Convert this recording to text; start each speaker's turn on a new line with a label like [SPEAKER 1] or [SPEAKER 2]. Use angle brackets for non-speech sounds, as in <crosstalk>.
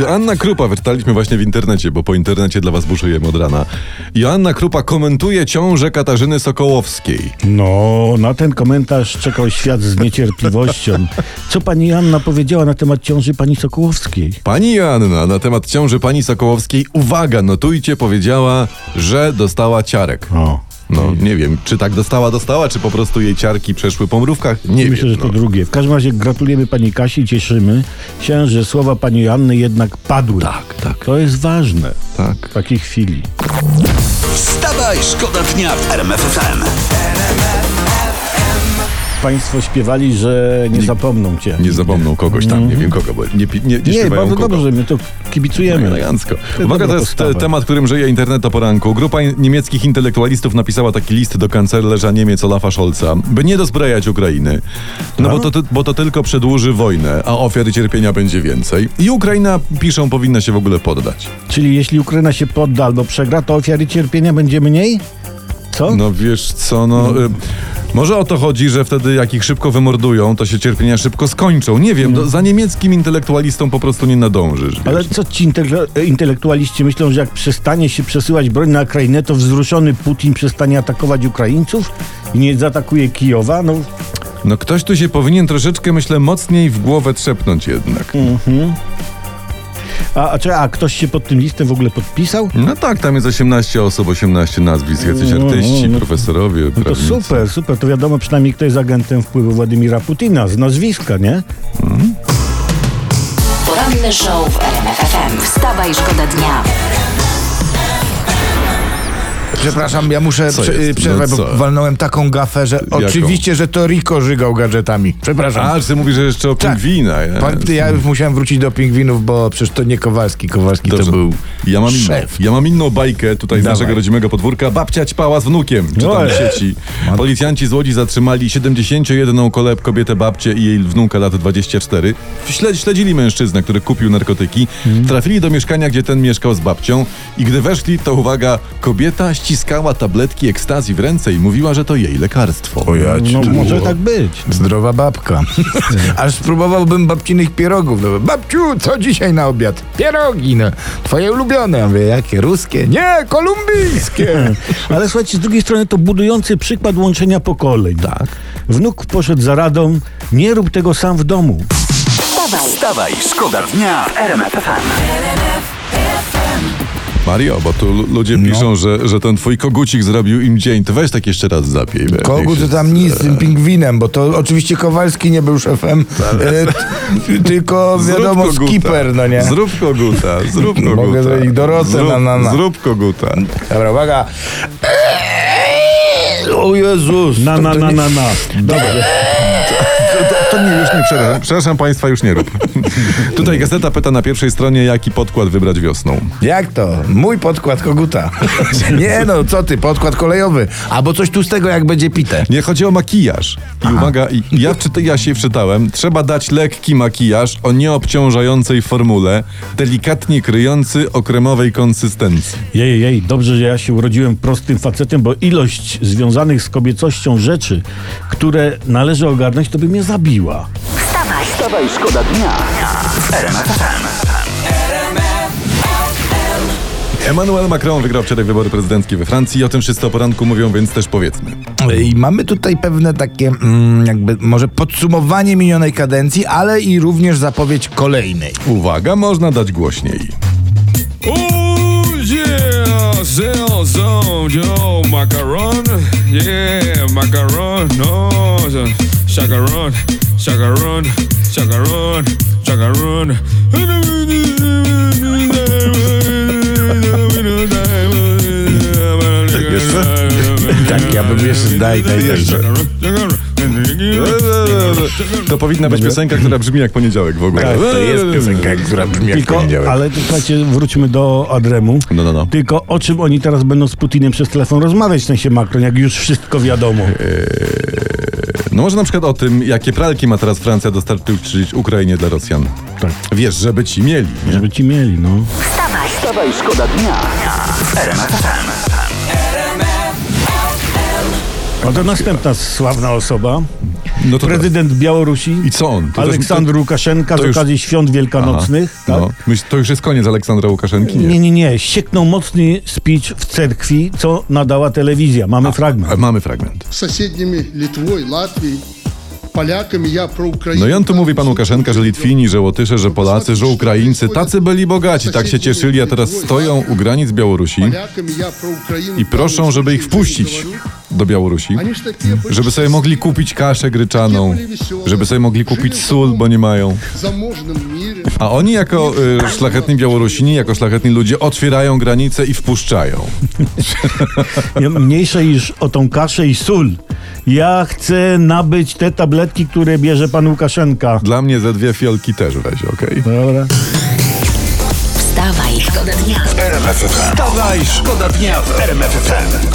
[SPEAKER 1] Joanna Krupa, wyczytaliśmy właśnie w internecie, bo po internecie dla was buszujemy od rana. Joanna Krupa komentuje ciążę Katarzyny Sokołowskiej.
[SPEAKER 2] No, na ten komentarz czekał świat z niecierpliwością. Co pani Janna powiedziała na temat ciąży pani Sokołowskiej?
[SPEAKER 1] Pani Joanna na temat ciąży pani Sokołowskiej, uwaga, notujcie, powiedziała, że dostała ciarek.
[SPEAKER 2] O.
[SPEAKER 1] No, nie wiem, czy tak dostała, dostała, czy po prostu jej ciarki przeszły po mrówkach? Nie
[SPEAKER 2] Myślę,
[SPEAKER 1] wiem.
[SPEAKER 2] że to
[SPEAKER 1] no.
[SPEAKER 2] drugie. W każdym razie gratulujemy pani Kasi, cieszymy się, że słowa pani Janny jednak padły.
[SPEAKER 1] Tak, tak.
[SPEAKER 2] To jest ważne
[SPEAKER 1] Tak.
[SPEAKER 2] w takiej chwili.
[SPEAKER 3] Wstawaj, szkoda dnia w RMF FM.
[SPEAKER 2] Państwo śpiewali, że nie zapomną cię.
[SPEAKER 1] Nie zapomną kogoś tam, nie wiem kogo, bo nie, nie, nie,
[SPEAKER 2] Mhm. Nie, bardzo
[SPEAKER 1] kogo.
[SPEAKER 2] dobrze, my to kibicujemy.
[SPEAKER 1] Elegancko. Uwaga, to jest te,
[SPEAKER 2] postawa.
[SPEAKER 1] temat, którym żyje internet o poranku. Grupa niemieckich intelektualistów napisała taki list do kanclerza Niemiec Olafa Scholza, by nie dozbrajać Ukrainy. No bo to, bo to tylko przedłuży wojnę, a ofiar i cierpienia będzie więcej. I Ukraina, piszą, powinna się w ogóle poddać.
[SPEAKER 2] Czyli jeśli Ukraina się podda albo przegra, to ofiary cierpienia będzie mniej? Co?
[SPEAKER 1] No wiesz co, no... Y, może o to chodzi, że wtedy jak ich szybko wymordują, to się cierpienia szybko skończą. Nie wiem, do, za niemieckim intelektualistą po prostu nie nadążysz. Wiesz.
[SPEAKER 2] Ale co ci intele- intelektualiści myślą, że jak przestanie się przesyłać broń na Ukrainę, to wzruszony Putin przestanie atakować Ukraińców i nie zaatakuje Kijowa? No,
[SPEAKER 1] No ktoś tu się powinien troszeczkę, myślę, mocniej w głowę trzepnąć jednak.
[SPEAKER 2] A, a, czy, a ktoś się pod tym listem w ogóle podpisał?
[SPEAKER 1] No tak, tam jest 18 osób, 18 nazwisk, jacyś
[SPEAKER 2] No,
[SPEAKER 1] artyści,
[SPEAKER 2] no, no.
[SPEAKER 1] profesorowie,
[SPEAKER 2] No to super, super. To wiadomo przynajmniej, kto jest agentem wpływu Władimira Putina z nazwiska, nie?
[SPEAKER 4] Poranny show w RMF FM. Wstawaj, szkoda dnia.
[SPEAKER 5] Przepraszam, ja muszę
[SPEAKER 1] Co
[SPEAKER 5] prze,
[SPEAKER 1] jest?
[SPEAKER 5] y, przerwać,
[SPEAKER 1] No
[SPEAKER 5] bo
[SPEAKER 1] co?
[SPEAKER 5] walnąłem taką gafę, że oczywiście, że to Rico żygał gadżetami. Przepraszam.
[SPEAKER 1] A, ty mówisz, że jeszcze o
[SPEAKER 5] Tak.
[SPEAKER 1] pingwina. nie?
[SPEAKER 5] Pan, ja już musiałem wrócić do pingwinów, bo przecież to nie Kowalski. Kowalski
[SPEAKER 1] Dobrze.
[SPEAKER 5] to był
[SPEAKER 1] ja mam, inną,
[SPEAKER 5] szef.
[SPEAKER 1] ja mam inną bajkę tutaj z
[SPEAKER 5] Dawaj.
[SPEAKER 1] naszego rodzimego podwórka. Babcia ćpała z wnukiem, czytam w sieci. Policjanci z Łodzi zatrzymali 71 koleb kobietę babcię i jej wnuka lat 24. Śled, śledzili mężczyznę, który kupił narkotyki.
[SPEAKER 5] Mhm.
[SPEAKER 1] Trafili do mieszkania, gdzie ten mieszkał z babcią i gdy weszli, to uwaga, kobieta ściskała tabletki ekstazji w ręce i mówiła, że to jej lekarstwo.
[SPEAKER 5] O ja cię
[SPEAKER 2] No
[SPEAKER 5] tu-
[SPEAKER 2] może tak być.
[SPEAKER 5] Zdrowa babka. <laughs> Aż spróbowałbym babcinych pierogów. No, babciu, co dzisiaj na obiad? Pierogi, no. Twoje ulubione. Ja mówię, jakie? Ruskie? Nie, kolumbijskie. <laughs>
[SPEAKER 2] Ale słuchajcie, z drugiej strony to budujący przykład łączenia pokoleń. Tak. Wnuk poszedł za radą, nie rób tego sam w domu.
[SPEAKER 4] Wstawaj,
[SPEAKER 3] szkoda dnia w RMF FM.
[SPEAKER 1] Mario, bo tu lu- ludzie
[SPEAKER 5] No.
[SPEAKER 1] piszą, że, że ten twój kogucik zrobił im dzień. To weź tak jeszcze raz zapiej.
[SPEAKER 5] Kogut to tam nic z tym pingwinem, bo to oczywiście Kowalski nie był szefem, e, t- tylko <laughs> wiadomo
[SPEAKER 1] koguta.
[SPEAKER 5] skipper, no nie?
[SPEAKER 1] Zrób koguta, zrób koguta.
[SPEAKER 5] Mogę zrobić Dorotę
[SPEAKER 1] zrób,
[SPEAKER 5] na, na, na.
[SPEAKER 1] Zrób koguta.
[SPEAKER 5] Dobra, uwaga. O Jezus.
[SPEAKER 2] Na, na, na, na, na. Dobrze.
[SPEAKER 1] To, nie, już nie przepraszam. Przepraszam państwa, już nie rób. <laughs> Tutaj gazeta pyta na pierwszej stronie, jaki podkład wybrać wiosną.
[SPEAKER 5] Jak to? Mój podkład koguta. <laughs> nie no, co ty, podkład kolejowy. Albo coś tłustego, jak będzie pite.
[SPEAKER 1] Nie chodzi o makijaż. I uwaga, i ja, czyta, ja się wczytałem. Trzeba dać lekki makijaż o nieobciążającej formule, delikatnie kryjący o kremowej konsystencji.
[SPEAKER 2] Jej, jej, dobrze, że ja się urodziłem prostym facetem, bo ilość związanych z kobiecością rzeczy, które należy ogarnąć, to by mnie zabiła.
[SPEAKER 4] wstawaj.
[SPEAKER 3] Wstawaj, szkoda dnia w RMF.
[SPEAKER 1] Emmanuel Macron wygrał wczoraj wybory prezydenckie we Francji i o tym wszyscy o poranku mówią, więc też powiedzmy.
[SPEAKER 5] I mamy tutaj pewne takie, mm, jakby może podsumowanie minionej kadencji, ale i również zapowiedź kolejnej.
[SPEAKER 1] Uwaga, można dać głośniej.
[SPEAKER 6] Oh yeah, macaron. Yeah, macaron. Chacaron, chacaron, chacaron, chacaron.
[SPEAKER 5] Tak, ja bym jeszcze daj, daj, daj.
[SPEAKER 1] To powinna być piosenka, która brzmi jak poniedziałek w ogóle.
[SPEAKER 5] Tak, to jest <laughs> piosenka, która brzmi jak
[SPEAKER 2] Tylko,
[SPEAKER 5] poniedziałek.
[SPEAKER 2] ale słuchajcie, wróćmy do Adremu.
[SPEAKER 1] No, no, no.
[SPEAKER 2] Tylko o czym oni teraz będą z Putinem przez telefon rozmawiać, w sensie Macron, jak już wszystko wiadomo.
[SPEAKER 1] No może na przykład o tym, jakie pralki ma teraz Francja dostarczyć Ukrainie dla Rosjan.
[SPEAKER 2] Tak.
[SPEAKER 1] Wiesz, żeby ci mieli. Nie?
[SPEAKER 2] Żeby ci mieli, no.
[SPEAKER 4] Wstawaj,
[SPEAKER 3] Wstawaj, szkoda dnia.
[SPEAKER 2] No to następna sławna osoba.
[SPEAKER 1] No
[SPEAKER 2] Prezydent. Tak. Białorusi.
[SPEAKER 1] I co on? To
[SPEAKER 2] Aleksandr to, Łukaszenka
[SPEAKER 1] to
[SPEAKER 2] z okazji już... świąt wielkanocnych.
[SPEAKER 1] Aha,
[SPEAKER 2] tak?
[SPEAKER 1] no. Myśl, to już jest koniec Aleksandra Łukaszenki?
[SPEAKER 2] Nie, nie, nie. nie. Sieknął mocny speech w cerkwi, co nadała telewizja. Mamy a, fragment.
[SPEAKER 1] A, mamy fragment.
[SPEAKER 7] Z sąsiednimi Litwą, Latwią
[SPEAKER 1] no i on tu mówi pan Łukaszenka, że Litwini, że Łotysze, że Polacy, że Ukraińcy, tacy byli bogaci, tak się cieszyli, a teraz stoją u granic Białorusi i proszą, żeby ich wpuścić do Białorusi, żeby sobie mogli kupić kaszę gryczaną, żeby sobie mogli kupić sól, bo nie mają. A oni jako y, szlachetni Białorusini, jako szlachetni ludzie otwierają granice i wpuszczają. <laughs>
[SPEAKER 2] Mniejsze niż o tą kaszę i sól. Ja chcę nabyć te tabletki, które bierze pan Łukaszenka.
[SPEAKER 1] Dla mnie ze dwie fiolki też weź, okej?
[SPEAKER 2] Dobra.
[SPEAKER 4] Wstawaj, szkoda dnia.
[SPEAKER 3] Wstawaj, szkoda dnia w RMF FM.